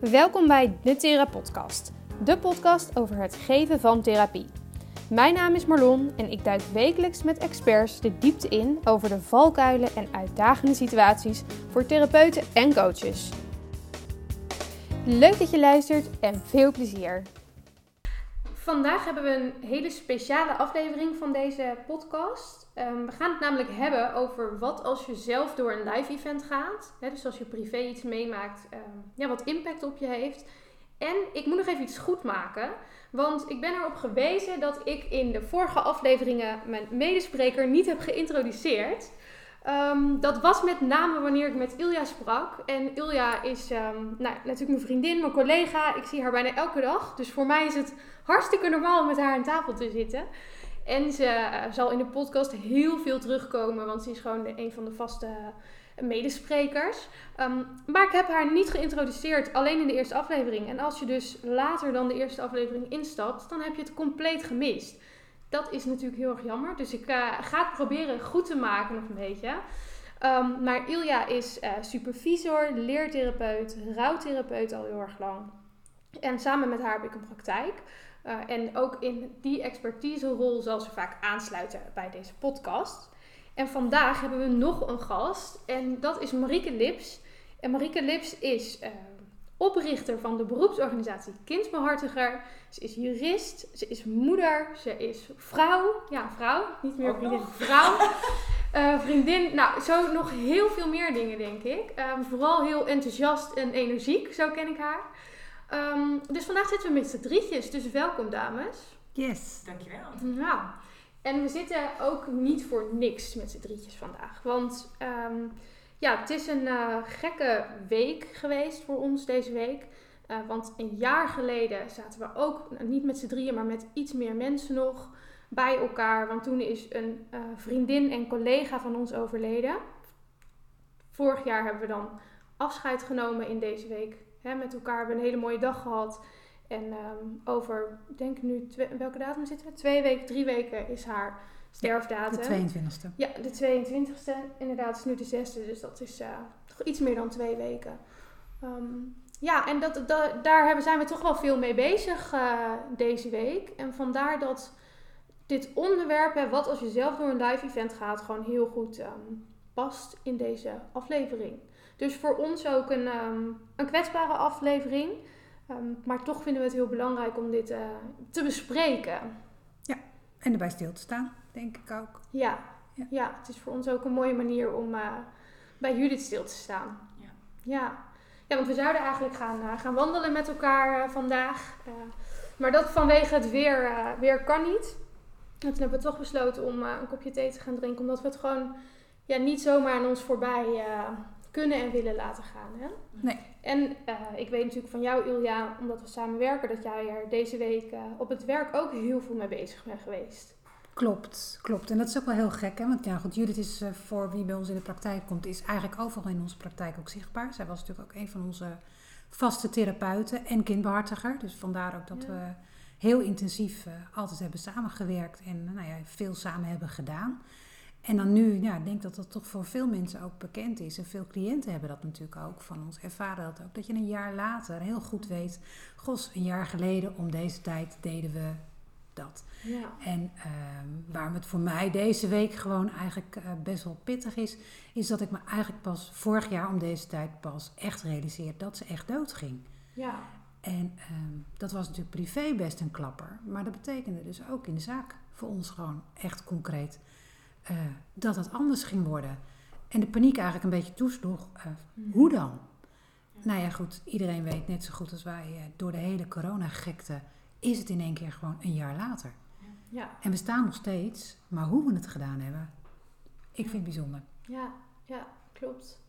Welkom bij de Thera Podcast, de podcast over het geven van therapie. Mijn naam is Marlon en ik duik wekelijks met experts de diepte in over de valkuilen en uitdagende situaties voor therapeuten en coaches. Leuk dat je luistert en veel plezier. Vandaag hebben we een hele speciale aflevering van deze podcast. Ehm, we gaan het namelijk hebben over wat als je zelf door een live event gaat. Hè, dus als je privé iets meemaakt, ehm, ja, wat impact op je heeft. En ik moet nog even iets goed maken. Want ik ben erop gewezen dat ik in de vorige afleveringen mijn medespreker niet heb geïntroduceerd. Ehm, dat was met name wanneer ik met Ilja sprak. En Ilja is nou, natuurlijk mijn vriendin, mijn collega. Ik zie haar bijna elke dag. Dus voor mij is het hartstikke normaal om met haar aan tafel te zitten. En ze eh, zal in de podcast heel veel terugkomen, want ze is gewoon een van de vaste eh, medesprekers. Ehm, maar ik heb haar niet geïntroduceerd, alleen in de eerste aflevering. En als je dus later dan de eerste aflevering instapt, dan heb je het compleet gemist. Dat is natuurlijk heel erg jammer. Dus ik uh, ga het proberen goed te maken nog een beetje. Um, maar Ilja is uh, supervisor, leertherapeut, rouwtherapeut al heel erg lang. En samen met haar heb ik een praktijk. Uh, en ook in die expertiserol zal ze vaak aansluiten bij deze podcast. En vandaag hebben we nog een gast en dat is Marieke Lips. En Marieke Lips is uh, oprichter van de beroepsorganisatie Kindsbehartiger. Ze is jurist, ze is moeder, ze is vrouw. Ja, vrouw, niet meer vriendin, vrouw. Uh, vriendin, nou, zo nog heel veel meer dingen, denk ik. vooral heel enthousiast en energiek, zo ken ik haar. Um, dus vandaag zitten we met z'n drietjes, dus welkom dames. Yes. Dankjewel. Nou, en we zitten ook niet voor niks met z'n drietjes vandaag. Want um, ja, het is een uh, gekke week geweest voor ons deze week. Uh, want een jaar geleden zaten we ook, nou, niet met z'n drieën, maar met iets meer mensen nog bij elkaar. Want toen is een vriendin en collega van ons overleden. Vorig jaar hebben we dan afscheid genomen in deze week hè, met elkaar hebben een hele mooie dag gehad. En um, over, denk nu, welke datum zitten we? Twee weken, drie weken is haar sterfdatum. De 22e. Ja, de 22e. Inderdaad, is nu de 6e, dus dat is uh, toch iets meer dan twee weken. Um, ja, en dat, dat, daar hebben, zijn we toch wel veel mee bezig uh, deze week. En vandaar dat dit onderwerp, hè, wat als je zelf door een live event gaat, gewoon heel goed um, past in deze aflevering. Dus voor ons ook een, um, een kwetsbare aflevering. Um, maar toch vinden we het heel belangrijk om dit uh, te bespreken. Ja, en erbij stil te staan, denk ik ook. Ja, ja. ja het is voor ons ook een mooie manier om uh, bij Judith stil te staan. Ja. ja. Ja, want we zouden eigenlijk gaan, uh, gaan wandelen met elkaar vandaag. maar dat vanwege het weer, weer kan niet. En toen hebben we toch besloten om een kopje thee te gaan drinken. Omdat we het gewoon ja, niet zomaar aan ons voorbij kunnen en willen laten gaan. Hè? Nee. En uh, ik weet natuurlijk van jou, Ilja, omdat we samen werken, dat jij er deze week uh, op het werk ook heel veel mee bezig bent geweest. Klopt, klopt. En dat is ook wel heel gek, hè? Want ja, goed, Judith is uh, voor wie bij ons in de praktijk komt, is eigenlijk overal in onze praktijk ook zichtbaar. Zij was natuurlijk ook een van onze vaste therapeuten en kindbehartiger. Dus vandaar ook dat ja. we heel intensief altijd hebben samengewerkt en nou ja, veel samen hebben gedaan. En dan nu, ja, ik denk dat dat toch voor veel mensen ook bekend is. En veel cliënten hebben dat natuurlijk ook van ons. Ervaren dat ook. Dat je een jaar later heel goed weet. Gos, een jaar geleden om deze tijd deden we dat. Ja. En um, waarom het voor mij deze week gewoon eigenlijk uh, best wel pittig is. Is dat ik me eigenlijk pas vorig jaar om deze tijd pas echt realiseer dat ze echt doodging. Ja. En um, dat was natuurlijk privé best een klapper. Maar dat betekende dus ook in de zaak voor ons gewoon echt concreet uh, dat het anders ging worden. En de paniek eigenlijk een beetje toesloeg. Uh, mm. Hoe dan? Nou ja, goed, iedereen weet net zo goed als wij, door de hele corona-gekte is het in één keer gewoon een jaar later. Ja. En we staan nog steeds, maar hoe we het gedaan hebben, ik vind het bijzonder. Ja, ja, klopt.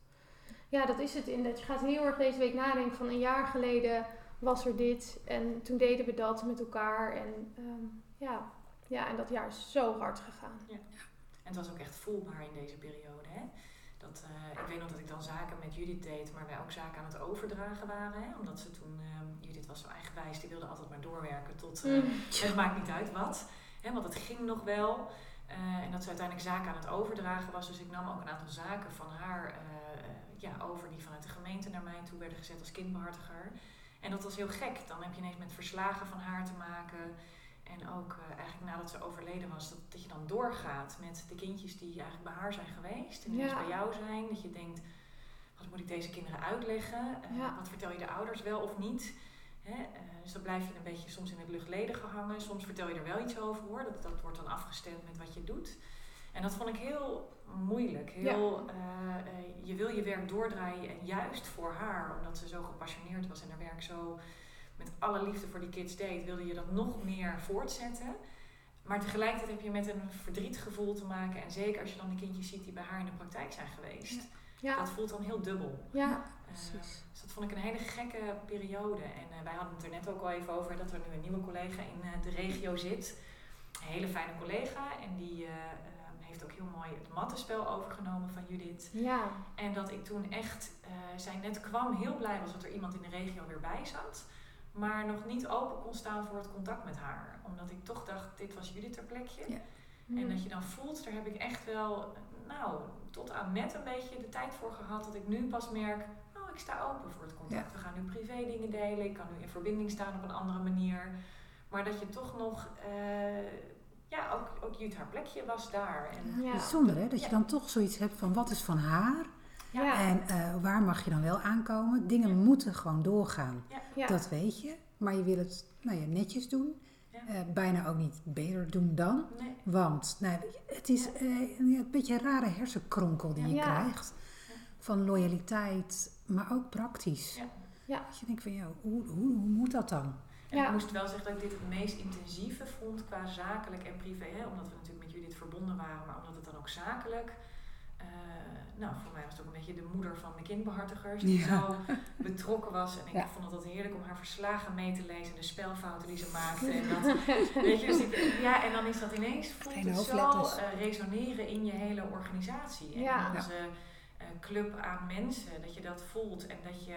Ja, dat is het. In dat je gaat heel erg deze week nadenken van een jaar geleden was er dit en toen deden we dat met elkaar. En um, ja, ja, en dat jaar is zo hard gegaan. Ja. En het was ook echt voelbaar in deze periode. Hè? Dat, uh, ik weet nog dat ik dan zaken met Judith deed, maar wij ook zaken aan het overdragen waren. Hè? Omdat ze toen, um, Judith was zo eigenwijs, die wilde altijd maar doorwerken tot uh, mm. het maakt niet uit wat. Hè? Want het ging nog wel. Uh, en dat ze uiteindelijk zaken aan het overdragen was. Dus ik nam ook een aantal zaken van haar ja, over die vanuit de gemeente naar mij toe werden gezet als kindbehartiger. En dat was heel gek. Dan heb je ineens met verslagen van haar te maken. En ook uh, eigenlijk nadat ze overleden was, dat, dat je dan doorgaat met de kindjes die eigenlijk bij haar zijn geweest. En ineens bij jou zijn. Dat je denkt, wat moet ik deze kinderen uitleggen? Uh, Wat vertel je de ouders wel of niet? Hè? Uh, dus dan blijf je een beetje soms in het luchtledige hangen. Soms vertel je er wel iets over hoor. Dat, dat wordt dan afgestemd met wat je doet. En dat vond ik heel moeilijk. Heel, ja. je wil je werk doordraaien en juist voor haar, omdat ze zo gepassioneerd was en haar werk zo met alle liefde voor die kids deed, wilde je dat nog meer voortzetten. Maar tegelijkertijd heb je met een verdrietgevoel te maken. En zeker als je dan de kindjes ziet die bij haar in de praktijk zijn geweest. Ja. Dat voelt dan heel dubbel. Ja, uh, precies. Dus dat vond ik een hele gekke periode. En uh, wij hadden het er net ook al even over dat er nu een nieuwe collega in uh, de regio zit. Een hele fijne collega. En die heeft ook heel mooi het mattenspel overgenomen van Judith. Ja. En dat ik toen echt, zij net kwam, heel blij was dat er iemand in de regio weer bij zat maar nog niet open kon staan voor het contact met haar. Omdat ik toch dacht, dit was Judith ter plekje. Ja. En dat je dan voelt, daar heb ik echt wel, nou, tot aan net een beetje de tijd voor gehad. Dat ik nu pas merk, oh, ik sta open voor het contact. We gaan nu privé dingen delen. Ik kan nu in verbinding staan op een andere manier. Maar dat je toch nog, uh, ja, ook, ook Judith haar plekje was daar. En, ja. Bijzonder hè, dat je dan toch zoiets hebt van, wat is van haar? Ja. En uh, waar mag je dan wel aankomen? Dingen moeten gewoon doorgaan. Ja. Dat weet je. Maar je wil het nou ja, netjes doen. Uh, bijna ook niet beter doen dan. Nee. Want nou, het is uh, een beetje een rare hersenkronkel die je krijgt. Van loyaliteit, maar ook praktisch. Ja. Dat je denkt van, ja, hoe, hoe, hoe moet dat dan? En ik moest wel zeggen dat ik dit het meest intensieve vond qua zakelijk en privé. Hè? Omdat we natuurlijk met jullie verbonden waren, maar omdat het dan ook zakelijk nou, voor mij was het ook een beetje de moeder van de kindbehartigers. Die zo betrokken was. En ik vond het heerlijk om haar verslagen mee te lezen. De spelfouten die ze maakte. En, dat, weet je, dus ja, en dan is dat ineens, voelt het zo uh, resoneren in je hele organisatie. En in onze uh, club aan mensen. Dat je dat voelt. En dat je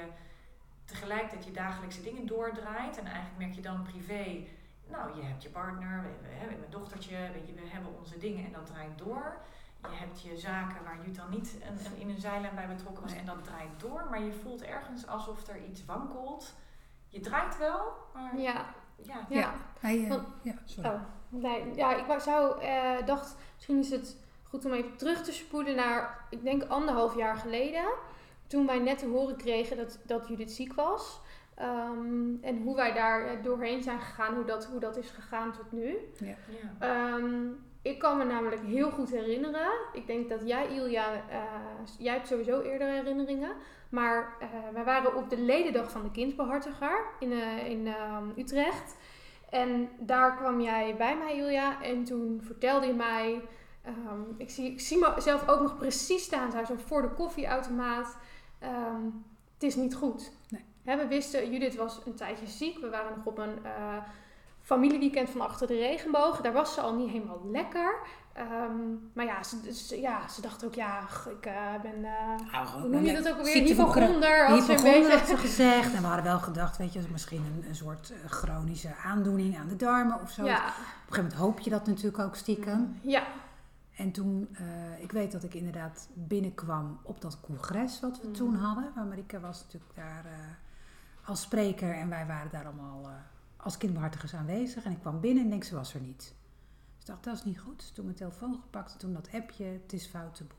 tegelijkertijd je dagelijkse dingen doordraait. En eigenlijk merk je dan privé... Nou, je hebt je partner, we, we hebben mijn dochtertje, weet je, we hebben onze dingen en dat draait door je hebt je zaken waar Jut dan niet een, een, in een zijlijn bij betrokken was en dat draait door, maar je voelt ergens alsof er iets wankelt. Je draait wel, maar ja. Ja, ja. Hij, uh, ja sorry. Oh, nee, ja, ik zou, uh, dacht, misschien is het goed om even terug te spoelen naar, ik denk anderhalf jaar geleden. Toen wij net te horen kregen dat, dat Judith ziek was. Um, en hoe wij daar eh, doorheen zijn gegaan, hoe dat, hoe dat is gegaan tot nu. Ja. ja. Um, ik kan me namelijk heel goed herinneren. Ik denk dat jij, Ilja, uh, jij hebt sowieso eerder herinneringen. Maar uh, wij waren op de ledendag van de kindbehartiger in, uh, in ehm, Utrecht. En daar kwam jij bij mij, Ilja. En toen vertelde je mij... Um, ik, zie, ik zie mezelf ook nog precies staan, zo voor de koffieautomaat. Um, het is niet goed. Nee. He, we wisten, Judith was een tijdje ziek. We waren nog op een familieweekend van Achter de Regenboog. Daar was ze al niet helemaal lekker. Um, maar ja ze, ja, ze dacht ook, ja, ik uh, ben, uh, hoe noem je dat ook alweer? Hypochonder. Hypochonder had ze gezegd. En we hadden wel gedacht, weet je, misschien een, een soort uh, chronische aandoening aan de darmen of zo. Ja. Op een gegeven moment hoop je dat natuurlijk ook stiekem. Ja. En toen, ik weet dat ik inderdaad binnenkwam op dat congres wat we mm. toen hadden. Waar Marike was natuurlijk daar als spreker en wij waren daar allemaal als kindbehartigers aanwezig. En ik kwam binnen en denk, ze was er niet. Dus ik dacht, dat is niet goed. toen mijn telefoon gepakt, toen dat appje, het is foute boel.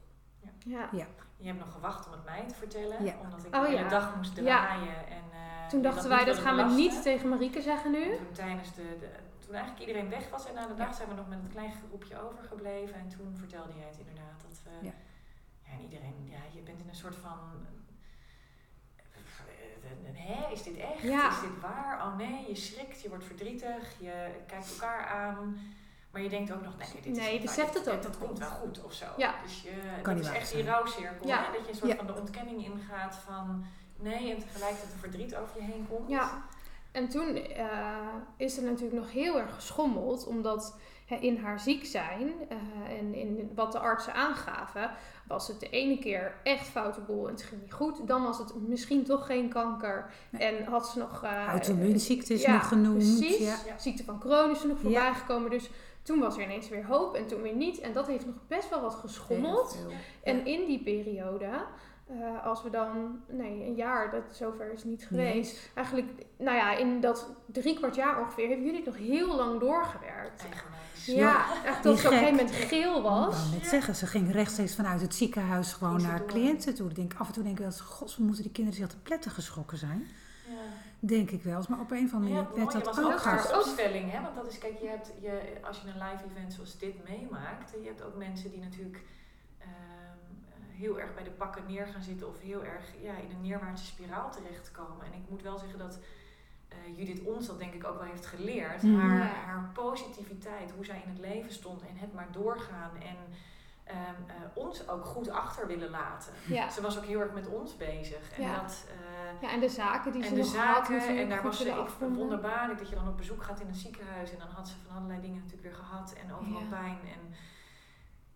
Ja. ja. Je hebt nog gewacht om het mij te vertellen, ja. omdat ik oh, de hele dag moest draaien. En, uh, toen dachten wij, dat gaan we niet tegen Marieke zeggen nu. En toen tijdens de, de, toen eigenlijk iedereen weg was en na de dag zijn we nog met een klein groepje overgebleven. En toen vertelde jij het inderdaad dat we... Ja. en iedereen, ja, je bent in een soort van hè, is dit echt? Is dit waar? Oh nee, je schrikt, je wordt verdrietig, je kijkt elkaar aan. Maar je denkt ook nog, nee, dit nee, is je beseft het ook. Dat, komt wel goed of zo. Ja. Dus je, dat is echt die rouwcirkel. Ja. Hè? Dat je een soort van de ontkenning ingaat van nee en tegelijkertijd een verdriet over je heen komt. Ja. En toen uh, is er natuurlijk nog heel erg geschommeld, omdat in haar ziek zijn uh, en in wat de artsen aangaven, was het de ene keer echt foute boel en het ging niet goed. Dan was het misschien toch geen kanker. En had ze nog... Uh, Auto-immuunziekte is nog genoemd. Precies. Ja. Ziekte van Crohn is er nog voorbij gekomen. Dus toen was er ineens weer hoop en toen weer niet. En dat heeft nog best wel wat geschommeld. En in die periode eh, als we dan, nee, een jaar, dat zover is niet geweest. Eigenlijk, nou ja, in dat drie kwart jaar ongeveer heeft jullie nog heel lang doorgewerkt. Ja, echt dat ze op een gegeven moment geel Ik was. wou net Ja. zeggen, ze ging rechtstreeks vanuit het ziekenhuis gewoon naar door. cliënten toe. Ik denk, af en toe denk ik wel eens, god, we moeten die kinderen zich te pletten geschrokken zijn. Ja. Denk ik wel eens. Maar op een of andere Ja, manier het werd dat was ook hard. opstelling, hè? Want dat is, kijk, je hebt, je, als je een live event zoals dit meemaakt, je hebt ook mensen die natuurlijk ehm, eh, heel erg bij de pakken neer gaan zitten of heel erg ja, in een neerwaartse spiraal terechtkomen. En ik moet wel zeggen dat eh, Judith ons dat denk ik ook wel heeft geleerd. Mhm. Haar, positiviteit, hoe zij in het leven stond en het maar doorgaan en ehm, eh, ons ook goed achter willen laten. Ja. Ze was ook heel erg met ons bezig. En Ja. dat, eh, ja, en de zaken die en ze de nog had, zaken, ze en daar was ze afronden. wonderbaarlijk dat je dan op bezoek gaat in een ziekenhuis en dan had ze van allerlei dingen natuurlijk weer gehad en overal Ja. pijn. En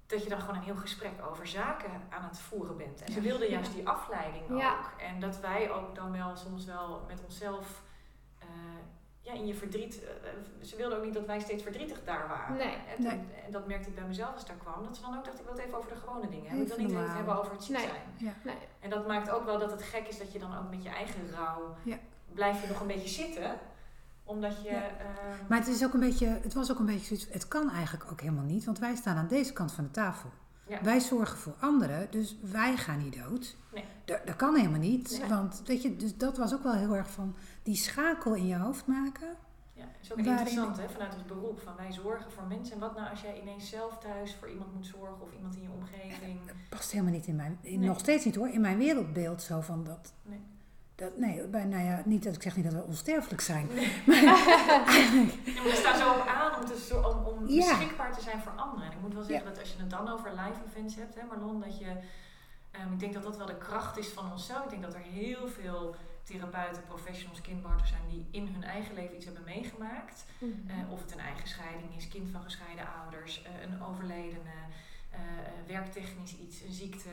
dat je dan gewoon een heel gesprek over zaken aan het voeren bent. En ze wilde juist die afleiding ook. En dat wij ook dan wel soms wel met onszelf ja, in je verdriet. eh, eh, ze wilde ook niet dat wij steeds verdrietig daar waren. Nee. En, Nee. en dat merkte ik bij mezelf als ik daar kwam. Dat ze dan ook dacht, ik wil het even over de gewone dingen hebben. Ik wil niet het hebben over het ziek Nee. zijn. Ja. Nee. En dat maakt ook wel dat het gek is dat je dan ook met je eigen rouw Ja. blijf je nog een beetje zitten. Omdat je. Ja. ehm, Maar het, is ook een beetje, het was ook een beetje zoiets, het kan eigenlijk ook helemaal niet, want wij staan aan deze kant van de tafel. Ja. Wij zorgen voor anderen, dus wij gaan niet dood. Nee. Dat, dat kan helemaal niet, want weet je, dus dat was ook wel heel erg van die schakel in je hoofd maken. ja, het is ook waarin- interessant hè, vanuit ons beroep. Van wij zorgen voor mensen. En wat nou als jij ineens zelf thuis voor iemand moet zorgen of iemand in je omgeving. Dat past helemaal niet in mijn, in- Nee. nog steeds niet hoor, in mijn wereldbeeld zo van dat. Nee. Dat, nee, bij, nou ja, niet dat ik zeg niet dat we onsterfelijk zijn. Nee. Maar Ja, maar we staan zo op aan om, te, om, om Ja. beschikbaar te zijn voor anderen. En ik moet wel zeggen dat als je het dan over live events hebt, hè Marlon, dat je... ehm, ik denk dat dat wel de kracht is van onszelf. Ik denk dat er heel veel therapeuten, professionals, kindbarters zijn die in hun eigen leven iets hebben meegemaakt. Mhm. Eh, of het een eigen scheiding is, kind van gescheiden ouders, eh, een overledene, eh, werktechnisch iets, een ziekte.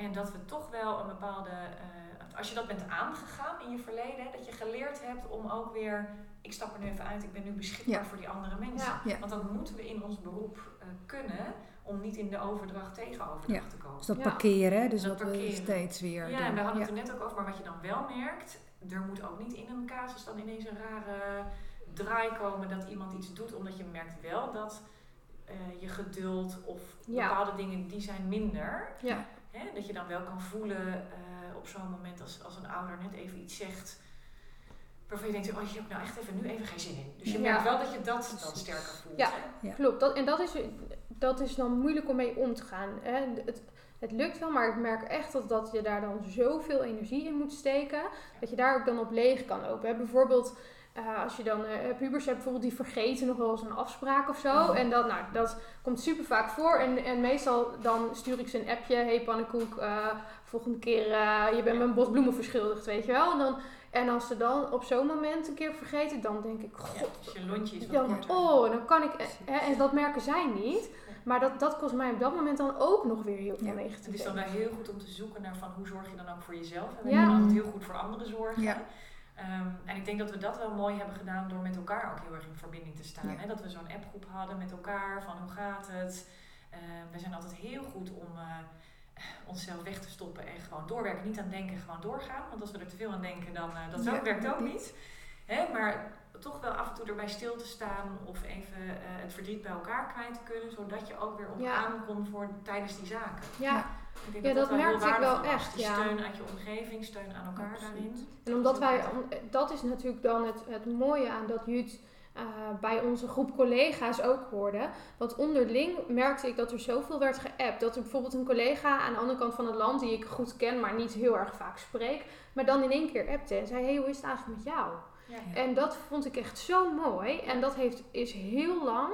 En dat we toch wel een bepaalde, eh, als je dat bent aangegaan in je verleden, hè, dat je geleerd hebt om ook weer, ik stap er nu even uit, ik ben nu beschikbaar Ja. voor die andere mensen. Ja. Ja. Want dat moeten we in ons beroep eh, kunnen om niet in de overdracht tegen overdracht Ja. te komen. dus dat Ja. parkeren, hè, dus Dat we parkeren. steeds weer Ja, doen. en we hadden Ja. het er net ook over, maar wat je dan wel merkt, er moet ook niet in een casus dan ineens een rare draai komen dat iemand iets doet, omdat je merkt wel dat eh, je geduld of Ja. bepaalde dingen die zijn minder. Ja. Hè, dat je dan wel kan voelen eh, op zo'n moment als, als een ouder net even iets zegt. Waarvan je denkt, oh, hier heb ik nou echt even, nu even geen zin in. Dus je Ja. merkt wel dat je dat dan sterker voelt. Ja. hè? Klopt, dat, en dat is, dat is dan moeilijk om mee om te gaan. Hè. Het, het lukt wel, maar ik merk echt dat, dat je daar dan zoveel energie in moet steken, dat je daar ook dan op leeg kan lopen. Hè. Bijvoorbeeld, eh, als je dan eh, pubers hebt bijvoorbeeld, die vergeten nog wel eens een afspraak of zo. En dat, nou, dat komt super vaak voor. En, en meestal dan stuur ik ze een appje, hey pannenkoek, eh, volgende keer, eh, je bent me een bos bloemen verschuldigd, weet je wel. En, dan, en als ze dan op zo'n moment een keer vergeten, dan denk ik, Ja, god, dus je lontje is wat dan, korter. oh, dan kan ik, hè, en dat merken zij niet. Maar dat, dat kost mij op dat moment dan ook nog weer heel veel Ja. negatief. Het is dan wel heel goed om te zoeken naar van hoe zorg je dan ook voor jezelf. En we Ja. altijd heel goed voor anderen zorgen. Ja. Ehm, en ik denk dat we dat wel mooi hebben gedaan door met elkaar ook heel erg in verbinding te staan. Ja. Hè? Dat we zo'n appgroep hadden met elkaar van hoe gaat het. Ehm, we zijn altijd heel goed om eh, onszelf weg te stoppen en gewoon doorwerken. Niet aan denken, gewoon doorgaan. Want als we er te veel aan denken, dan uh, dat Ja, werkt ook niet. niet. Hè? Maar toch wel af en toe erbij stil te staan of even eh, het verdriet bij elkaar kwijt te kunnen. Zodat je ook weer op Ja. aan kon voor tijdens die zaken. Ja, Ik denk Ja, dat wel merkte ik wel echt, ja. steun uit je omgeving, steun aan elkaar Absoluut. daarin. en omdat wij, om- dat is natuurlijk dan het, het mooie aan dat Jut eh, bij onze groep collega's ook hoorde. Want onderling merkte ik dat er zoveel werd geappt. Dat er bijvoorbeeld een collega aan de andere kant van het land, die ik goed ken, maar niet heel erg vaak spreek, maar dan in één keer appte en zei: Hey, hoe is het eigenlijk met jou? Ja. En dat vond ik echt zo mooi. En dat heeft, is heel lang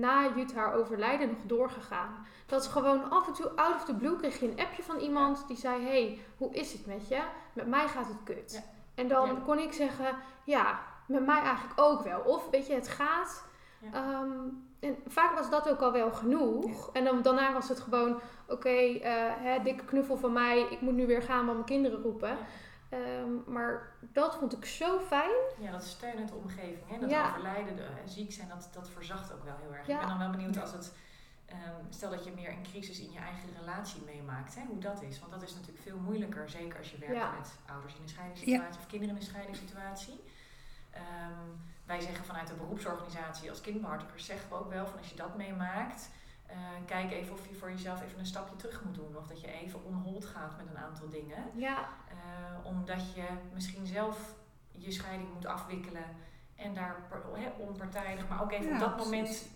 na Jut haar overlijden nog doorgegaan. Dat is gewoon af en toe out of the blue kreeg je een appje van iemand die zei: Hey, hoe is het met je? Met mij gaat het kut. Ja. En dan Ja. kon ik zeggen: Ja, met mij eigenlijk ook wel. Of weet je, het gaat. Ehm, en vaak was dat ook al wel genoeg. En dan, daarna was het gewoon: Oké, eh, dikke knuffel van mij. Ik moet nu weer gaan, want mijn kinderen roepen. Ehm, maar dat vond ik zo fijn. Ja, dat steunende omgeving. Hè? Dat Ja. overlijden, de, eh, ziek zijn, dat, dat verzacht ook wel heel erg. Ja. Ik ben dan wel benieuwd als het Ehm, stel dat je meer een crisis in je eigen relatie meemaakt, hè, hoe dat is. Want dat is natuurlijk veel moeilijker, zeker als je werkt Ja. met ouders in een scheidingssituatie of kinderen in een scheidingssituatie. Ehm, wij zeggen vanuit de beroepsorganisatie als kindbehartigers zeggen we ook wel van als je dat meemaakt, eh, kijk even of je voor jezelf even een stapje terug moet doen. Of dat je even onhold gaat met een aantal dingen. Ja, Eh, omdat je misschien zelf je scheiding moet afwikkelen en daar hè, onpartijdig, maar ook even Ja, op dat precies. moment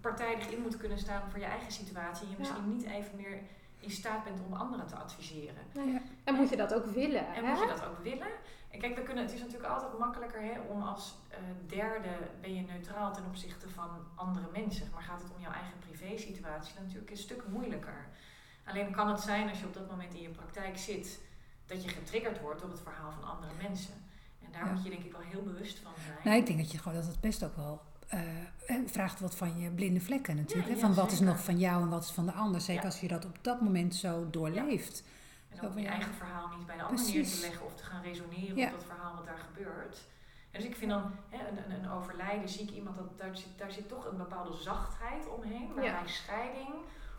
partijdig in moet kunnen staan voor je eigen situatie. En je Ja. misschien niet even meer in staat bent om anderen te adviseren. nee. en moet je dat ook willen, En hè? moet je dat ook willen? En kijk, we kunnen, het is natuurlijk altijd makkelijker hè, om als eh, derde ben je neutraal ten opzichte van andere mensen. Maar gaat het om jouw eigen privésituatie, dan natuurlijk een stuk moeilijker. Alleen kan het zijn als je op dat moment in je praktijk zit, dat je getriggerd wordt door het verhaal van andere mensen. En daar Ja. moet je denk ik wel heel bewust van zijn. Nou, ik denk dat je gewoon dat het best ook wel eh, vraagt wat van je blinde vlekken natuurlijk. Ja, hè? ja, van wat is nog van jou en wat is van de ander. Zeker als je dat op dat moment zo doorleeft. En ook je eigen verhaal niet bij de ander neer te leggen of te gaan resoneren Ja. op dat verhaal wat daar gebeurt. En dus ik vind dan hè, een, een, een overlijden, ziek iemand, dat, daar, zit, daar zit toch een bepaalde zachtheid omheen. Waarbij Ja. scheiding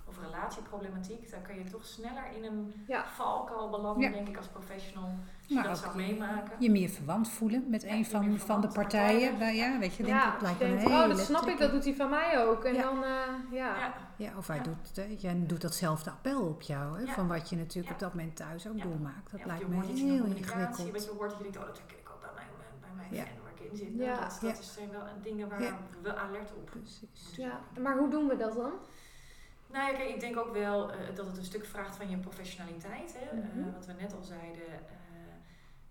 of relatieproblematiek, daar kan je toch sneller in een Ja. valkuil belanden, Ja. denk ik, als professional. Als je Maar dat ook zou meemaken. Je meer verwant voelen met Ja, een van, van de partijen. Bij, ja, weet je, denk, lijkt me een hele oh, dat snap ik, dat doet hij van mij ook. En Ja. dan, eh, ja. Ja. Ja, of hij Ja. doet, eh, jij doet datzelfde appel op jou. Hè, Ja. Van wat je natuurlijk Ja. op dat moment thuis ook Ja. doormaakt. Dat lijkt je me heel ingewikkeld. wat je hoort, dat je denkt, oh, dat ik ook bij mijn, bij mijn fan waar ik in zit. Ja. Dat, dat Ja. zijn wel dingen waar Ja. we alert op Precies. Ja, maar hoe doen we dat dan? Nou ja, kijk, ik denk ook wel eh, dat het een stuk vraagt van je professionaliteit. Hè? Eh, Mhm. wat we net al zeiden.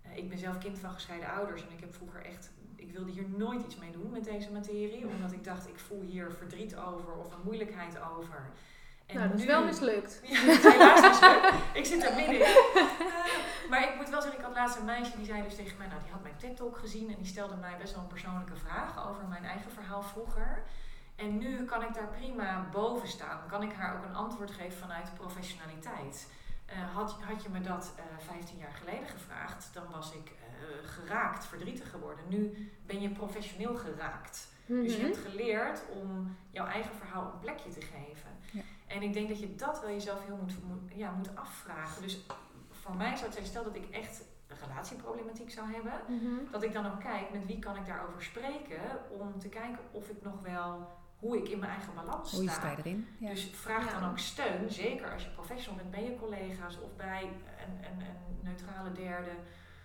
eh, ik ben zelf kind van gescheiden ouders en ik heb vroeger echt. Ik wilde hier nooit iets mee doen met deze materie, omdat ik dacht, ik voel hier verdriet over of een moeilijkheid over. En nou, dat is nu- wel mislukt. Ja, helaas mislukt. Ik zit er middenin. Eh, maar ik moet wel zeggen, ik had laatst een meisje die zei dus tegen mij, nou die had mijn TED-talk gezien en die stelde mij best wel een persoonlijke vraag over mijn eigen verhaal vroeger. En nu kan ik daar prima boven staan. Kan ik haar ook een antwoord geven vanuit professionaliteit. Eh, had, had je me dat eh 15 jaar geleden gevraagd, dan was ik eh, geraakt, verdrietig geworden. Nu ben je professioneel geraakt. Dus je Mhm. hebt geleerd om jouw eigen verhaal een plekje te geven. Ja. En ik denk dat je dat wel jezelf heel moet, moet, ja, moet afvragen. Dus voor mij zou het zijn, stel dat ik echt een relatieproblematiek zou hebben, Mhm. dat ik dan ook kijk met wie kan ik daarover spreken om te kijken of ik nog wel, hoe ik in mijn eigen balans Hoe je sta. sta je erin? Ja. Dus vraag Ja. dan ook steun, zeker als je professional bent bij je collega's of bij een, een, een neutrale derde,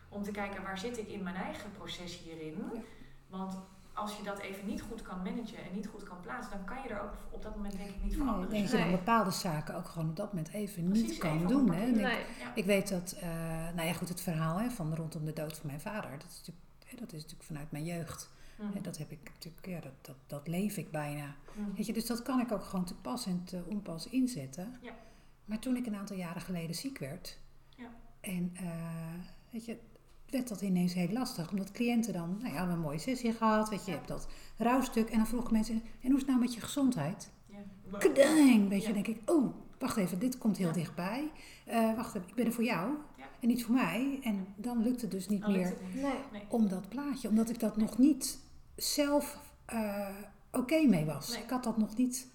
om te kijken waar zit ik in mijn eigen proces hierin. Ja. Want als je dat even niet goed kan managen en niet goed kan plaatsen, dan kan je er ook op dat moment denk ik niet Nee, ik denk dat je dan bepaalde zaken ook gewoon op dat moment even Precies, niet kan even doen. Hè. En ik- Nee. Ja. Ik weet dat, eh, nou ja goed, het verhaal hè, van rondom de dood van mijn vader, dat is natuurlijk, hè, dat is natuurlijk vanuit mijn jeugd. Hè, dat heb ik natuurlijk, ja, dat, dat, dat leef ik bijna. Weet je, dus dat kan ik ook gewoon te pas en te onpas inzetten. Ja. Maar toen ik een aantal jaren geleden ziek werd, Ja. en eh, weet je, werd dat ineens heel lastig. Omdat cliënten dan, nou ja, een mooie sessie gehad, weet je, je hebt dat rouwstuk. En dan vroegen mensen, en hoe is het nou met je gezondheid? Ja. Kedang! Weet je, Ja. denk ik, oh, wacht even, dit komt heel Ja. dichtbij. Eh, wacht even, ik ben er voor jou en niet voor mij. En dan lukt het dus niet Dan meer het niet. Nee. Nee. om dat plaatje, omdat ik dat nog niet zelf eh, oké mee was. Nee. Ik had dat nog niet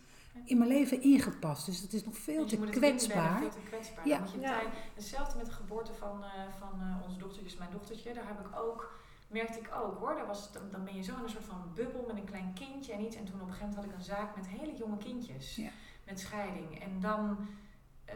in mijn leven ingepast. Dus het is nog veel te kwetsbaar. veel te kwetsbaar. Ja. Je Ja. hetzelfde met de geboorte van, eh, van eh, onze dochtertje, mijn dochtertje. Daar heb ik ook, merkte ik ook hoor. Daar was, dan, dan ben je zo in een soort van bubbel met een klein kindje en iets. En toen op een gegeven moment had ik een zaak met hele jonge kindjes. Ja. Met scheiding. En dan,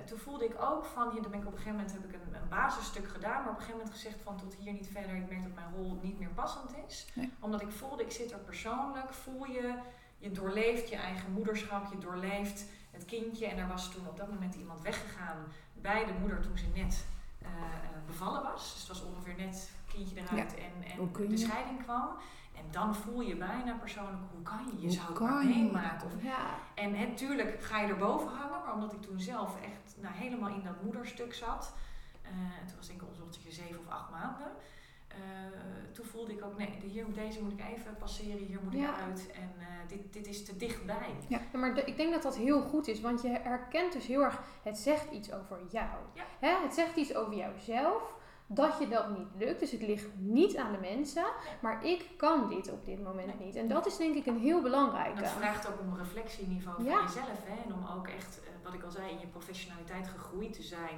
toen voelde ik ook van, hier dan ben ik op een gegeven moment heb ik een, een basisstuk gedaan. Maar op een gegeven moment gezegd van tot hier niet verder. Ik merk dat mijn rol niet meer passend is. Nee. Omdat ik voelde, ik zit er persoonlijk, voel je... Je doorleeft je eigen moederschap, je doorleeft het kindje. En er was toen op dat moment iemand weggegaan bij de moeder toen ze net eh, eh, bevallen was. Dus het was ongeveer net kindje eruit en, en de scheiding kwam. En dan voel je bijna persoonlijk, hoe kan je? Je Hoe zou het maar kan je? meemaken. Of, Ja. en natuurlijk ga je erboven hangen, maar omdat ik toen zelf echt nou, helemaal in dat moederstuk zat. eh, en toen was denk ik ons dochtertje zeven of acht maanden. eh, toen voelde ik ook, nee, hier, deze moet ik even passeren, hier moet Ja. ik uit. En eh, dit, dit is te dichtbij. Ja, maar de- ik denk dat dat heel goed is, want je herkent dus heel erg, het zegt iets over jou. Ja. Hè? Het zegt iets over jouzelf. Dat je dat niet lukt. Dus het ligt niet aan de mensen, maar ik kan dit op dit moment niet. En dat is denk ik een heel belangrijke. Dat vraagt ook om een reflectieniveau Ja. van jezelf. Hè? En om ook echt, eh, wat ik al zei, in je professionaliteit gegroeid te zijn.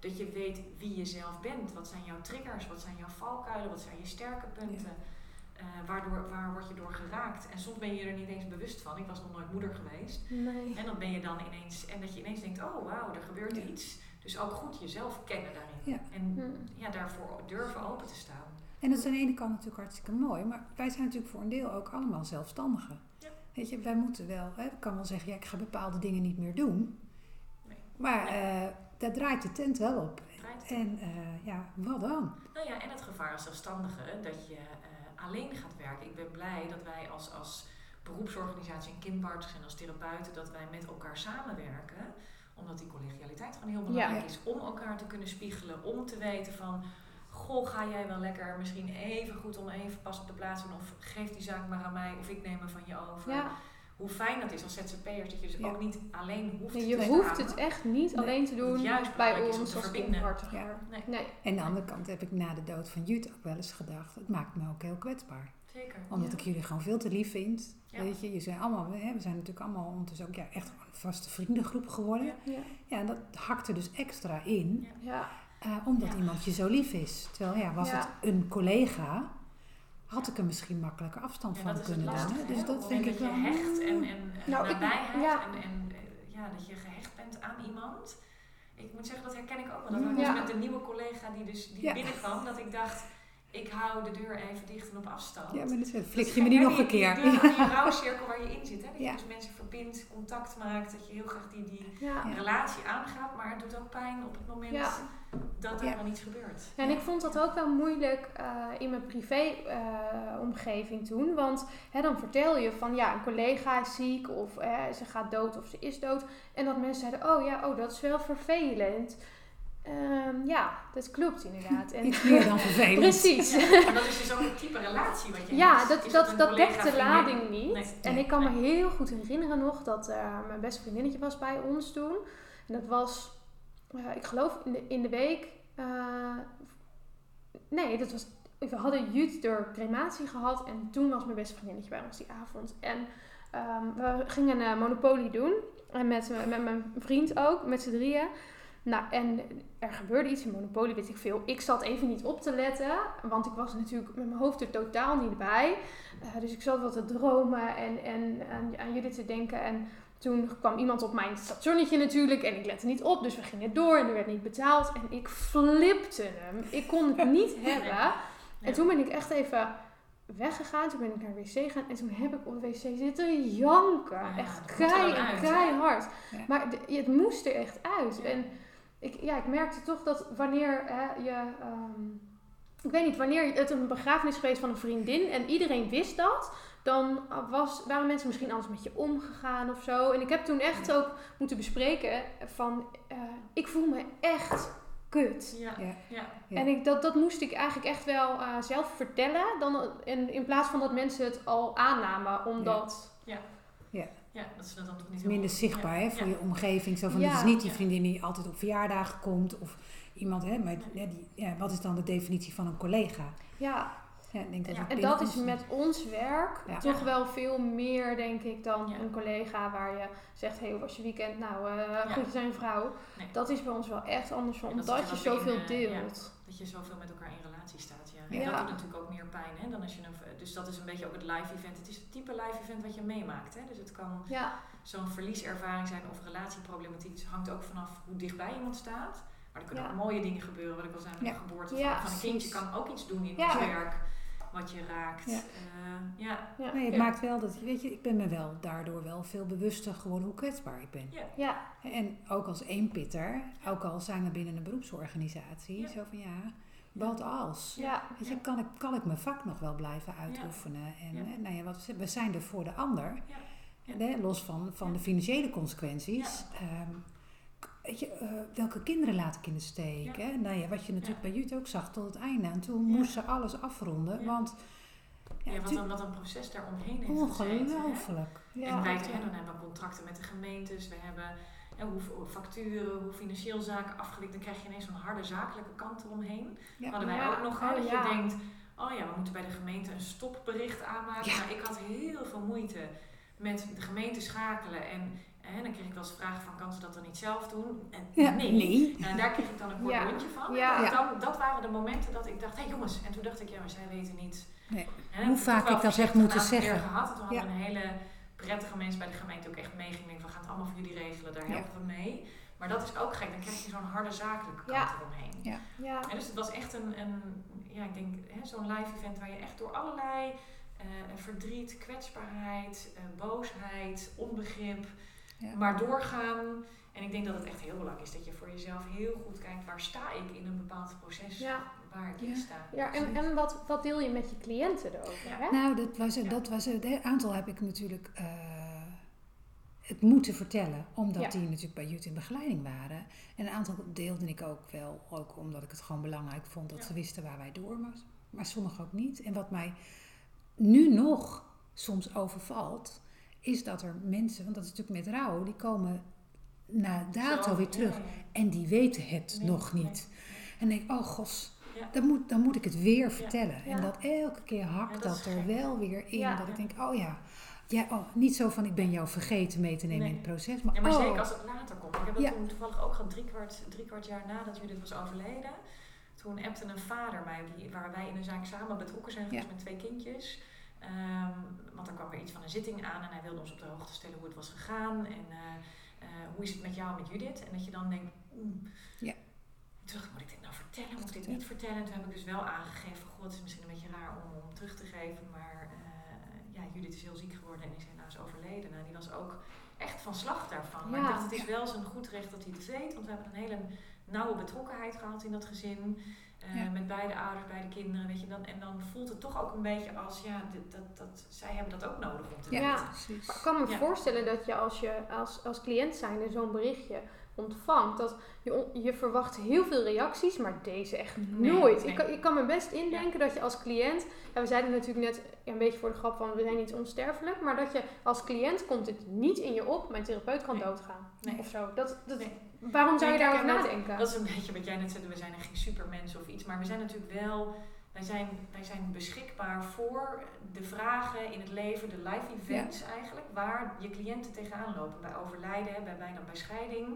Dat je weet wie je zelf bent. Wat zijn jouw triggers? Wat zijn jouw valkuilen? Wat zijn je sterke punten? Eh, waardoor, waar word je door geraakt? En soms ben je er niet eens bewust van. Ik was nog nooit moeder geweest. Nee. En dan ben je dan ineens, en dat je ineens denkt, oh wauw, er gebeurt Ja. iets. Dus ook goed jezelf kennen daarin. Ja. En Hm. ja, daarvoor durven open te staan. En dat is aan de ene kant natuurlijk hartstikke mooi, maar wij zijn natuurlijk voor een deel ook allemaal zelfstandigen. Ja. Weet je, wij moeten wel, hè, ik kan wel zeggen, ja, ik ga bepaalde dingen niet meer doen. Nee. Maar eh daar draait de tent wel op. En eh, ja, wat dan? Nou ja, en het gevaar als zelfstandige dat je eh, alleen gaat werken. Ik ben blij dat wij als, als beroepsorganisatie en kindbarts en als therapeuten, dat wij met elkaar samenwerken. Omdat die collegialiteit gewoon heel belangrijk Ja. is. Om elkaar te kunnen spiegelen, om te weten van... Goh, ga jij wel lekker misschien even goed om even pas op de plaats doen. Of geef die zaak maar aan mij of ik neem hem van je over. Ja, Hoe fijn dat is als ZZP'er, dat je dus Ja. ook niet alleen hoeft Nee, te je staan. hoeft het echt niet Nee. alleen te doen Juist bij om ons te als verbinden. kindhartiger. Ja. Nee. Nee. En aan de andere kant heb ik na de dood van Jut ook wel eens gedacht, het maakt me ook heel kwetsbaar. Zeker. Omdat Ja. ik jullie gewoon veel te lief vind. Ja. Weet je, je zijn allemaal, hè, we zijn natuurlijk allemaal ondertussen ook ja, echt een vaste vriendengroep geworden. Ja. Ja. Ja, en dat hakt er dus extra in. Ja. Eh, omdat Ja. iemand je zo lief is. Terwijl ja, was Ja. het een collega, had ik er misschien makkelijker afstand Ja, van dat is het kunnen doen. hè. Dus dat denk ik wel. dat je hecht en, en Nou, ik- nabijheid ja. en, en eh, ja, dat je gehecht bent aan iemand. Ik moet zeggen, dat herken ik ook wel. Dat Ja. was dus met de nieuwe collega die, dus, die Ja. binnenkwam, dat ik dacht, ik hou de deur even dicht en op afstand. Ja, maar dat Dat flik je me niet nog een keer. Die, die, rouwcirkel waar je in zit. Hè? Dat Ja. je dus mensen verbindt, contact maakt, dat je heel graag die, die Ja. Relatie aangaat. Maar het doet ook pijn op het moment Ja. dat er Ja. dan iets gebeurt. En ik vond dat ook wel moeilijk eh, in mijn privé-omgeving toen. Want hè, dan vertel je van ja, een collega is ziek of eh, ze gaat dood of ze is dood. En dat mensen zeiden, oh ja, oh, dat is wel vervelend. Ehm, ja, dat klopt inderdaad. En, Iets meer dan vervelend. Precies. Maar dat is dus ook een type relatie wat je Ja, hebt. dat, Is dat, dat collega, dekt de vriendin? lading niet. Nee. En ik kan me heel goed herinneren nog dat eh, mijn beste vriendinnetje was bij ons toen. En dat was, eh, ik geloof in de, in de week. eh, nee, dat was. We hadden Jut door crematie gehad en toen was mijn beste vriendinnetje bij ons die avond. En ehm, we gingen een Monopoly doen. En met, met mijn vriend ook, met z'n drieën. Nou, en er gebeurde iets in Monopoly, weet ik veel. Ik zat even niet op te letten, want ik was natuurlijk met mijn hoofd er totaal niet bij. Eh, dus ik zat wat te dromen en, en aan, aan jullie te denken. En toen kwam iemand op mijn stationnetje natuurlijk en ik lette niet op. Dus we gingen door en er werd niet betaald. En ik flipte hem. Ik kon het niet hebben. En toen ben ik echt even weggegaan. Toen ben ik naar de wc gegaan. En toen heb ik op de wc zitten janken. Ja, echt kei, keihard. Ja. Maar het moest er echt uit. Ja. En ik, ja, ik merkte toch dat wanneer hè, je... ehm, ik weet niet, wanneer het een begrafenis geweest van een vriendin en iedereen wist dat, dan was, waren mensen misschien anders met je omgegaan of zo. En ik heb toen echt Ja. ook moeten bespreken van, eh, ik voel me echt kut. Ja, Ja. ja. Ja. En ik, dat, dat moest ik eigenlijk echt wel eh, zelf vertellen, dan, in, in plaats van dat mensen het al aannamen, omdat... ja, dat ze dat dan toch niet Minder zichtbaar ja, hè, voor ja. je omgeving. Zo van, Ja. het is niet die Ja. vriendin die altijd op verjaardagen komt. Of iemand, hè, maar ja, die, ja, wat is dan de definitie van een collega? Ja, Ja, ik denk dat Ja, en dat is met ons werk Ja. toch Ja. wel veel meer, denk ik, dan Ja. een collega waar je zegt, hé, hoe was je weekend? Nou, eh Ja. goed, je zijn vrouw. Nee. Dat is bij ons wel echt anders, omdat je in, zoveel eh, ja. deelt. Dat je zoveel met elkaar in relatie staat, ja. Ja. En dat doet natuurlijk ook meer pijn, hè, dan als je een... Dus dat is een beetje ook het live event. Het is het type live event wat je meemaakt, hè. Dus het kan Ja, zo'n verlieservaring zijn of relatieproblematiek. Het hangt ook vanaf hoe dichtbij iemand staat. Maar er kunnen Ja. ook mooie dingen gebeuren, wat ik al zei met Ja. de geboorte Ja, van, van een kindje. kan ook iets doen in Ja. werk, wat je raakt. Ja. Eh, ja. ja, Nee, het ja. maakt wel dat, weet je, ik ben me wel daardoor wel veel bewuster geworden hoe kwetsbaar ik ben. ja, En ook als eenpitter, ook al zijn we binnen een beroepsorganisatie, Ja. zo van ja, wat als? ja, Weet je, kan ik, kan ik mijn vak nog wel blijven uitoefenen? En eh, nou ja, wat, we zijn er voor de ander. Hè, los van, van de financiële consequenties. Ehm, weet je, eh, welke kinderen laat ik in de steek? Ja. Hè? Nou ja, wat je natuurlijk Ja. bij Jut ook zag tot het einde. En toen Ja. moest ze alles afronden. Ja. Want ja, wat, een, wat een proces daar omheen heeft gezeten. ongelooflijk. ja. en wij dan hebben we contracten met de gemeentes. We hebben hè, hoe facturen, hoe financieel zaken afgelikt, dan krijg je ineens zo'n harde zakelijke kant eromheen. Ja. Hadden wij Ja. ook nog, hè, Oh, dat ja. je denkt, oh ja, we moeten bij de gemeente een stopbericht aanmaken. Ja. Maar ik had heel veel moeite met de gemeente schakelen en hè, dan kreeg ik wel eens vragen van, kan ze dat dan niet zelf doen? En Ja, nee. nee. En daar kreeg ik dan een kort Ja. rondje van. Ja. En Ja. Dan, dat waren de momenten dat ik dacht, hé hey jongens. En toen dacht ik, ja, maar zij weten niet. Nee. Hoe vaak ik dat voorzichtig moeten zeggen. gehad. En toen hadden we een hele prettige mensen bij de gemeente ook echt meeging. Ik denk, we gaan het allemaal voor jullie regelen, daar Ja. helpen we mee. Maar dat is ook gek, dan krijg je zo'n harde zakelijke kant Ja. eromheen. Ja. Ja. En dus het was echt een, een ja, ik denk hè, zo'n live event waar je echt door allerlei eh, verdriet, kwetsbaarheid, eh, boosheid, onbegrip, Ja. maar doorgaan. En ik denk dat het echt heel belangrijk is dat je voor jezelf heel goed kijkt waar sta ik in een bepaald proces Ja. Waar ik Ja. in sta. Ja, en, en wat, wat deel je met je cliënten erover? Ja. Hè? Nou, dat was, dat was het. Een aantal heb ik natuurlijk eh, het moeten vertellen, omdat Ja. die natuurlijk bij Jut in begeleiding waren. En een aantal deelde ik ook wel, ook omdat ik het gewoon belangrijk vond dat Ja. ze wisten waar wij door maar, maar sommigen ook niet. En wat mij nu nog soms overvalt, is dat er mensen, want dat is natuurlijk met rouw, die komen na dato weer terug en die weten het Nee, nog nee. niet. En denk ik, oh gos. Dan, moet, dan moet ik het weer vertellen. En dat elke keer hakt dat er gek. wel weer in. Dat ik denk, oh ja. ja oh, niet zo van ik ben jou vergeten mee te nemen Nee. in het proces. Maar, Ja, maar oh, zeker als het later komt. Ik heb dat Ja. toen toevallig ook gehad, drie kwart, drie kwart jaar nadat Judith was overleden. Toen appte een vader mij, die, waar wij in een zaak samen betrokken zijn geweest Ja. met twee kindjes. Ehm, want er kwam weer iets van een zitting aan en hij wilde ons op de hoogte stellen hoe het was gegaan. En eh, eh, hoe is het met jou en met Judith? En dat je dan denkt, oeh. Ja. Toen dacht ik, moet ik dit nou vertellen? Moet ik dit niet vertellen? En toen heb ik dus wel aangegeven, god, het is misschien een beetje raar om, om terug te geven. Maar eh, ja, Judith is heel ziek geworden en is helaas overleden. Nou, die was ook echt van slag daarvan. Maar ik dacht, het is wel zijn goed recht dat hij het weet. Want we hebben een hele nauwe betrokkenheid gehad in dat gezin. Eh, Ja. Met beide ouders, beide kinderen. Weet je, dan, en dan voelt het toch ook een beetje als, ja, dit, dat, dat, zij hebben dat ook nodig om te ja, Ja. weten. precies. Maar ik kan me Ja. voorstellen dat je als, je als, als cliënt zijnde zo'n berichtje ontvangt, dat je, je verwacht heel veel reacties, maar deze echt nooit. nee. Ik, kan, ik kan me best indenken dat je als cliënt, ja, we zeiden natuurlijk net ja, een beetje voor de grap van we zijn niet onsterfelijk, maar dat je als cliënt komt het niet in je op, mijn therapeut kan Nee. doodgaan. Nee. Of zo. Dat, dat. Waarom zou je daarover nadenken? Dat is een beetje wat jij net zei, we zijn geen supermensen of iets. Maar we zijn natuurlijk wel, wij zijn, wij zijn beschikbaar voor de vragen in het leven, de life events eigenlijk, waar je cliënten tegenaan lopen. Bij overlijden, bij bijna bij scheiding.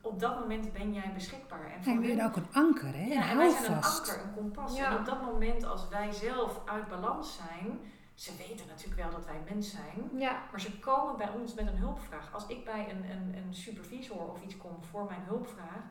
Op dat moment ben jij beschikbaar. En voor En zijn ook een anker, hè? ja, een en wij zijn een anker, een kompas. Ja. En op dat moment, als wij zelf uit balans zijn, ze weten natuurlijk wel dat wij mens zijn, Ja, maar ze komen bij ons met een hulpvraag. Als ik bij een, een, een supervisor of iets kom voor mijn hulpvraag,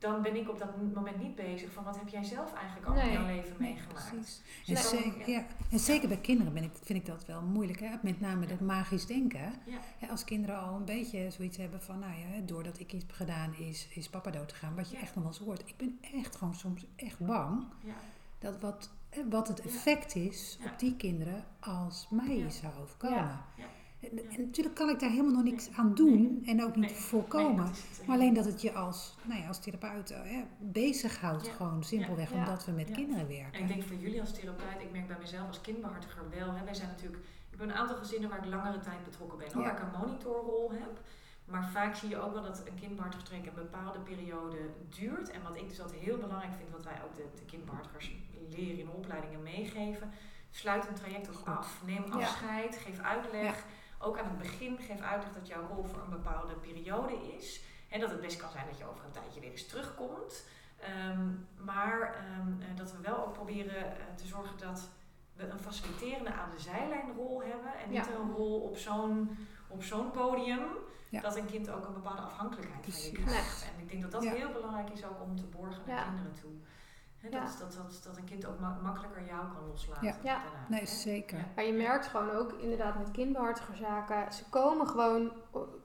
dan ben ik op dat moment niet bezig van wat heb jij zelf eigenlijk al in jouw leven Nee, meegemaakt. precies. En, zeker, ja. ja. en zeker bij kinderen ben ik, vind ik dat wel moeilijk. Hè? Met name dat magisch denken. Ja. Als kinderen al een beetje zoiets hebben van, nou ja, doordat ik iets heb gedaan is, is papa dood gegaan. Wat je echt nog wel eens hoort. Ik ben echt gewoon soms echt bang Ja. dat wat, wat het effect is op die kinderen als mij zou overkomen. En, natuurlijk kan ik daar helemaal nog niks aan doen en ook niet voorkomen. Maar alleen dat het je als, nou ja, als therapeut eh, hè, bezighoudt, Ja. gewoon simpelweg omdat we met kinderen En ik werken. denk voor jullie als therapeut, ik merk bij mezelf als kindbehartiger wel. Hè, wij zijn natuurlijk, ik heb een aantal gezinnen waar ik langere tijd betrokken ben, waar ik een monitorrol heb. Maar vaak zie je ook wel dat een kindbehartigerstrek een bepaalde periode duurt. En wat ik dus altijd heel belangrijk vind, wat wij ook de, de kindbehartigers leren in opleidingen meegeven. Sluit een traject ook af. Neem Ja. afscheid, geef uitleg. Ook aan het begin geef uitleg dat jouw rol voor een bepaalde periode is. En dat het best kan zijn dat je over een tijdje weer eens terugkomt. Ehm, maar ehm, eh, dat we wel ook proberen eh, te zorgen dat we een faciliterende aan de zijlijnrol hebben. En niet Ja. een rol op zo'n, op zo'n podium. Ja. Dat een kind ook een bepaalde afhankelijkheid van je krijgt. En ik denk dat dat Ja. heel belangrijk is ook om te borgen naar kinderen toe. Hè, dat, Ja. is dat, dat, dat een kind ook ma- makkelijker jou kan loslaten Ja. Ja. daarna. Nee, hè. zeker. Ja. Maar je merkt gewoon ook inderdaad met kindbehartigerzaken, ze komen gewoon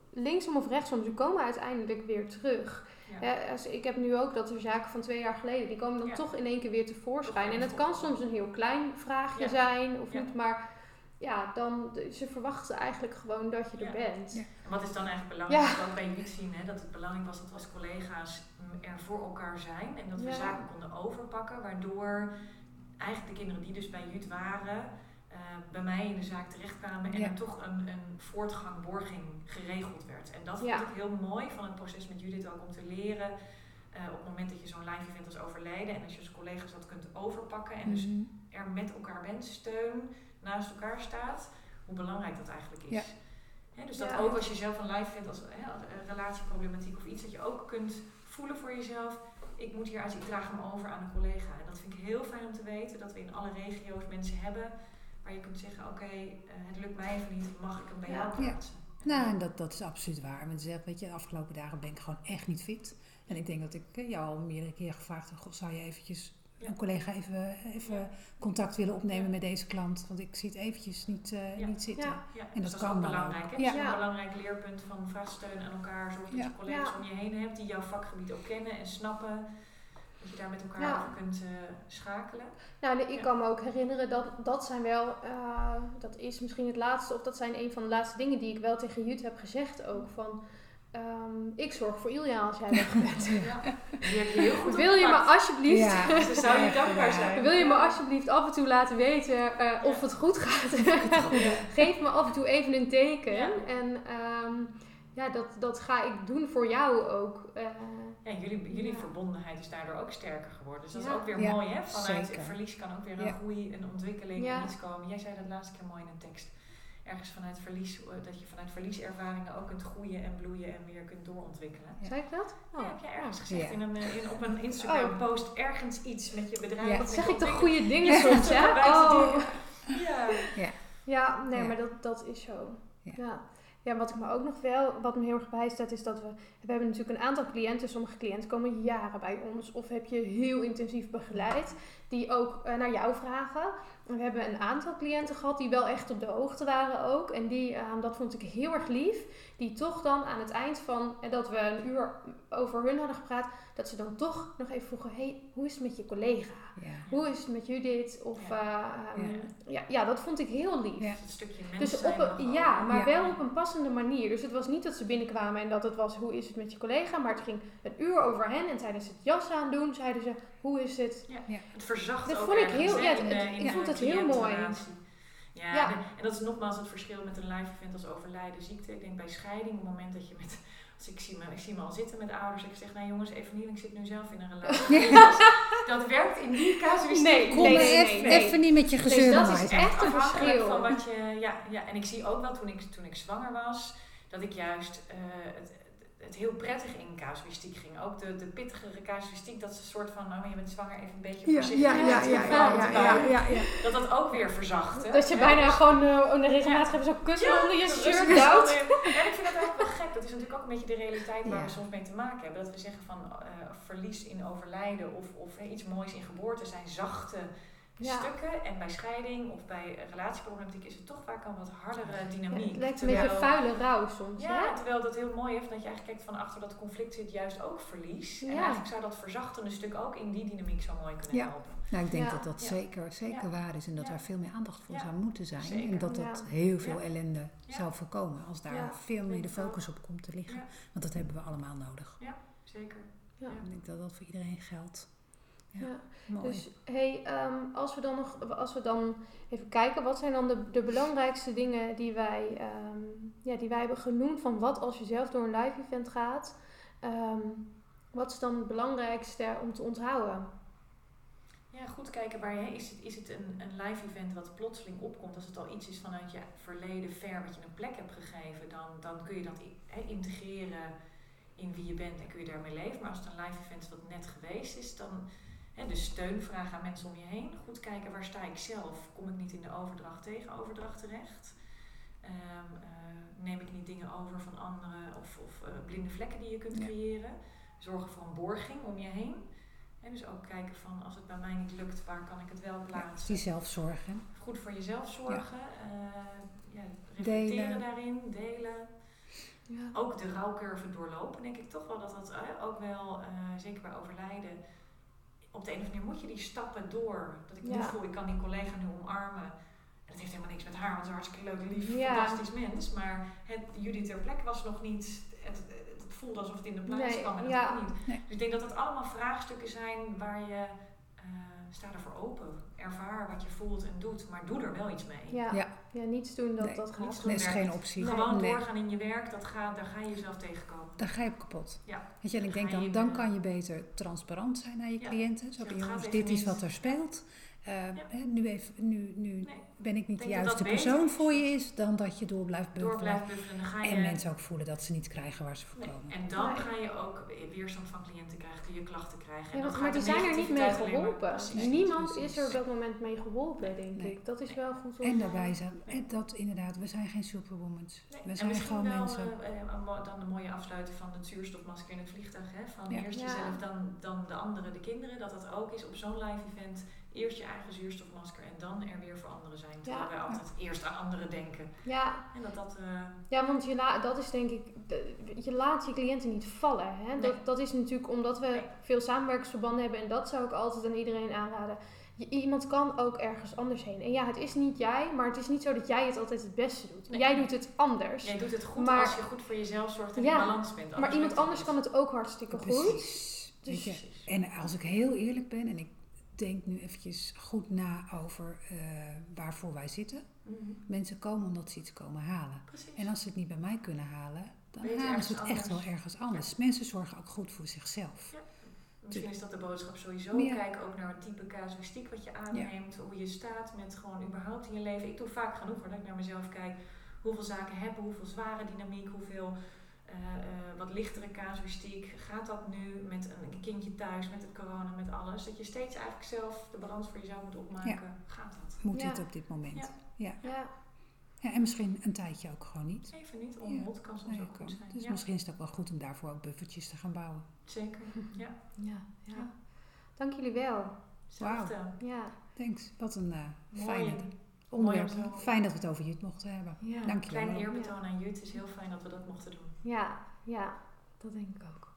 linksom of rechtsom, ze komen uiteindelijk weer terug. Ja. Ja, als, ik heb nu ook dat er zaken van twee jaar geleden, die komen dan Ja. toch in één keer weer tevoorschijn. En het kan soms een heel klein vraagje Ja. zijn of Ja. niet, maar ja, dan, ze verwachten eigenlijk gewoon dat je er Ja. bent. Ja. En wat is dan eigenlijk belangrijk, Ja. ook bij jullie zien, hè, dat het belangrijk was dat we als collega's er voor elkaar zijn en dat we Ja. zaken konden overpakken, waardoor eigenlijk de kinderen die dus bij Jut waren, eh, bij mij in de zaak terechtkwamen en Ja. er toch een, een voortgang, borging geregeld werd. En dat vond Ja. ik heel mooi van het proces met Judith ook om te leren. eh, op het moment dat je zo'n live event als overlijden en als je als collega's dat kunt overpakken en dus Mhm. er met elkaar bent, steun, naast elkaar staat, hoe belangrijk dat eigenlijk is. Ja. Dus dat Ja. ook als je zelf een live vindt als als relatieproblematiek of iets, dat je ook kunt voelen voor jezelf. Ik moet hieruit, ik draag hem over aan een collega. En dat vind ik heel fijn om te weten, dat we in alle regio's mensen hebben waar je kunt zeggen, oké, eh, het lukt mij even niet, mag ik hem bij Ja. jou Ja. plaatsen? Nou, en dat, dat is absoluut waar. Want zeg, weet je, de afgelopen dagen ben ik gewoon echt niet fit. En ik denk dat ik eh, jou al meerdere keer gevraagd heb, goh, zou je eventjes. Een collega even, even contact willen opnemen Ja. met deze klant? Want ik zie het eventjes niet, eh, Ja. niet zitten. Ja. Ja, En dus dat dat is kan ook belangrijk. ook. Hè? Ja. Dat is een belangrijk leerpunt van vraag steun aan elkaar. Zorg dat Ja. je collega's Ja. om je heen hebt die jouw vakgebied ook kennen en snappen. Dat je daar met elkaar Ja. over kunt eh, schakelen. Nou, ik Ja. kan me ook herinneren dat dat zijn wel, eh, dat is misschien het laatste, of dat zijn een van de laatste dingen die ik wel tegen Jut heb gezegd ook. Van, ehm, ik zorg voor Ilja als jij weg bent. Ja. Je heel goed Wil je me alsjeblieft, Ja. Dus zou je dankbaar zijn. wil je me alsjeblieft af en toe laten weten eh, of het goed gaat? Geef me af en toe even een teken. Ja. En ehm, ja, dat, dat ga ik doen voor jou ook. Eh, Ja, jullie, jullie Ja. verbondenheid is daardoor ook sterker geworden. Dus dat is ook weer Ja, mooi, hè? Vanuit zeker. verlies kan ook weer een Ja. groei, een ontwikkeling Ja. en iets komen. Jij zei dat laatste keer mooi in een tekst. Ergens vanuit verlies, eh, dat je vanuit verlieservaringen ook kunt groeien en bloeien en weer kunt doorontwikkelen. Ja. Zei ik dat? Ja, heb jij ergens oh. gezegd Ja. in een, eh, in, op een Instagram post ergens iets met je bedrijf? Ja. Zeg ik toch goede dingen soms, hè? Oh. dingen. Ja. Ja, nee, Ja. maar dat, dat is zo. Ja. Ja. ja. wat ik me ook nog wel, wat me heel erg bijstaat, is dat we, we hebben natuurlijk een aantal cliënten. Sommige cliënten komen jaren bij ons of heb je heel intensief begeleid, die ook eh, naar jou vragen. En we hebben een aantal cliënten gehad die wel echt op de hoogte waren ook. En die, eh, dat vond ik heel erg lief, die toch dan aan het eind van, eh, dat we een uur over hun hadden gepraat, dat ze dan toch nog even vroegen, hey, hoe is het met je collega? Ja. Hoe is het met Judith? Of, Ja. ja. ja, ja, dat vond ik heel lief. Ja. Een stukje Dus op een, ja, maar Ja. wel op een passende manier. Dus het was niet dat ze binnenkwamen en dat het was hoe is het met je collega, maar het ging een uur over hen en tijdens het jas aandoen zeiden ze hoe is het. Het verzacht Dat ook vond ik heel- ja, in de- het- in ik vond het heel mooi. Ja, Ja. en dat is nogmaals het verschil met een live event als overlijden, ziekte. Ik denk bij scheiding, op het moment dat je met, als ik zie me, ik zie me al zitten met ouders, ik zeg, nou jongens, even niet, ik zit nu zelf in een relatie. Dus dat werkt in die casuïstiek Nee, Kom nee, even, nee. even niet met je Dus gezeur dat is echt een verschil. van wat je, ja, ja, en ik zie ook wel toen ik, toen ik zwanger was, dat ik juist eh, het, het heel prettig in casuïstiek ging. Ook de, de pittigere casuïstiek, dat is een soort van, nou je bent zwanger, even een beetje voorzichtig. ja, ja, ja, ja, vrouw ja, te ja, bouwen. ja, ja. Dat dat ook weer verzacht. hè? Dat je Ja, bijna gewoon uh, regelmatig hebben zo'n kussen Ja, onder je shirt duwt. En ik vind dat eigenlijk wel gek. Dat is natuurlijk ook een beetje de realiteit waar Ja. we soms mee te maken hebben. Dat we zeggen van eh, verlies in overlijden of, of eh, iets moois in geboorte zijn zachte Ja. stukken. En bij scheiding of bij relatieproblematiek is het toch vaak een wat hardere Ja, dynamiek. het lijkt een Terwijl- beetje vuile rouw soms. Ja, hè? terwijl dat heel mooi is dat je eigenlijk kijkt van achter dat conflict zit juist ook verlies. En Ja. eigenlijk zou dat verzachtende stuk ook in die dynamiek zo mooi kunnen Ja. helpen. Nou, ik denk Ja. dat dat Ja. zeker, zeker Ja. waar is en dat Ja. daar veel meer aandacht voor Ja. zou moeten zijn. Zeker. En dat dat Ja. heel veel Ja. ellende Ja. zou voorkomen als daar Ja. veel meer de focus op komt te liggen. Ja. Want dat hebben we allemaal nodig. Zeker. Ja. Ik denk dat dat voor iedereen geldt. Ja. Mooi. Dus hey, ehm, als we dan nog, als we dan even kijken, wat zijn dan de, de belangrijkste dingen die wij, ehm, ja, die wij hebben genoemd van wat als je zelf door een live event gaat? Ehm, wat is dan het belangrijkste om te onthouden? Ja, goed kijken waar je is het, is het een, een live event wat plotseling opkomt. Als het al iets is vanuit je verleden ver wat je een plek hebt gegeven, dan, dan kun je dat integreren in wie je bent en kun je daarmee leven. Maar als het een live event is wat net geweest is, dan dus steun vragen aan mensen om je heen. Goed kijken waar sta ik zelf. Kom ik niet in de overdracht tegen overdracht terecht? Ehm, eh, neem ik niet dingen over van anderen of, of eh, blinde vlekken die je kunt Ja. creëren? Zorgen voor een borging om je heen. En dus ook kijken van als het bij mij niet lukt, waar kan ik het wel Ja, plaatsen? die? Goed voor jezelf zorgen. eh, ja, Delen. reflecteren daarin, delen. Ja. Ook de rouwcurve doorlopen, denk ik toch wel dat dat eh, ook wel, eh, zeker bij overlijden, op de een of andere manier moet je die stappen door. Dat ik nu voel, ik kan die collega nu omarmen. En dat heeft helemaal niks met haar, want ze is een hartstikke leuk, lief, Ja. fantastisch mens. Maar het, Judith ter plek was nog niet, het, voelde alsof het in de plaats Nee, kwam en dat ja. niet. Nee. Dus ik denk dat dat allemaal vraagstukken zijn waar je sta ervoor open. Ervaar wat je voelt en doet, maar doe er wel iets mee. Ja, ja. Ja. niets doen dat Nee, dat niets gaat. doen. Dat is geen optie. Gewoon Nee. doorgaan in je werk, dat gaat, daar ga je jezelf tegenkomen. Daar ga je op kapot. Ja. Weet je, en ik Dan denk ga je dan, dan kan je beter transparant zijn naar je Ja. cliënten. Zo jongens, dit is wat er speelt. Eh, hè, nu, even, nu, nu Nee, ben ik niet denk de juiste beter persoon voor je is dan dat je door blijft door buffelen. blijven buffelen, dan ga je... En mensen ook voelen dat ze niet krijgen waar ze voor Nee, komen. En dan Nee. ga je ook weerstand van cliënten krijgen, die je klachten krijgen. En Ja, want, maar die de zijn er niet mee geholpen. Precies. Niemand precies. is er op dat moment mee geholpen, denk Nee. ik. Dat is wel goed om... En daarbij zijn, en dat inderdaad, we zijn geen superwomans. Nee, We en zijn misschien gewoon wel mensen. mo- dan een mooie afsluiting van het zuurstofmasker in het vliegtuig. Hè? Van Ja. eerst Ja. jezelf, dan, dan de anderen, de kinderen. Dat dat ook is op zo'n live event. Eerst je eigen zuurstofmasker en dan er weer voor anderen zijn. Terwijl Ja. wij altijd eerst aan anderen denken. Ja, En dat dat... eh, Ja, want je la- dat is denk ik, de- je laat je cliënten niet vallen. Hè? Nee. Dat, dat is natuurlijk omdat we Nee. veel samenwerkingsverbanden hebben en dat zou ik altijd aan iedereen aanraden. Je- iemand kan ook ergens anders heen. En ja, het is niet jij, maar het is niet zo dat jij het altijd het beste doet. Nee. Jij doet het anders. jij doet het goed Maar- als je goed voor jezelf zorgt en Ja, in balans bent. maar iemand anders kan het ook hartstikke goed. Je, Precies. En als ik heel eerlijk ben, en ik denk nu eventjes goed na over eh, waarvoor wij zitten. Mhm. Mensen komen omdat ze iets komen halen. Precies. En als ze het niet bij mij kunnen halen, dan Weet halen ze het echt wel ergens anders. Mensen zorgen ook goed voor zichzelf. Misschien is dat de boodschap sowieso. Ja. Kijk ook naar het type casuïstiek wat je aanneemt. Hoe je staat met gewoon überhaupt in je leven. Ik doe vaak genoeg hoor, dat ik naar mezelf kijk. Hoeveel zaken hebben, hoeveel zware dynamiek, hoeveel eh, eh, wat lichtere casuïstiek. Gaat dat nu met een kindje thuis, met het corona, met alles? Dat je steeds eigenlijk zelf de balans voor jezelf moet opmaken. Gaat dat? Moet Ja. dit op dit moment? Ja. Ja, Ja, en misschien een tijdje ook gewoon niet. Even niet, onmot kan soms ook kan. goed zijn. Dus ja, misschien is het ook wel goed om daarvoor ook buffertjes te gaan bouwen. zeker. Ja, ja, ja. Ja. Dank jullie wel. hetzelfde. Ja, Thanks. Wat een eh, Mooi. fijne Mooi onderwerp. Fijn dat we het over Jut mochten hebben. ja. Dankjewel. Klein wel. eerbetoon aan Jut. Het is heel fijn dat we dat mochten doen. Ja, ja, dat denk ik ook.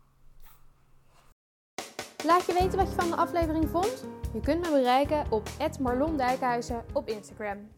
Laat je weten wat je van de aflevering vond. Je kunt me bereiken op @marlondijkhuizen op Instagram.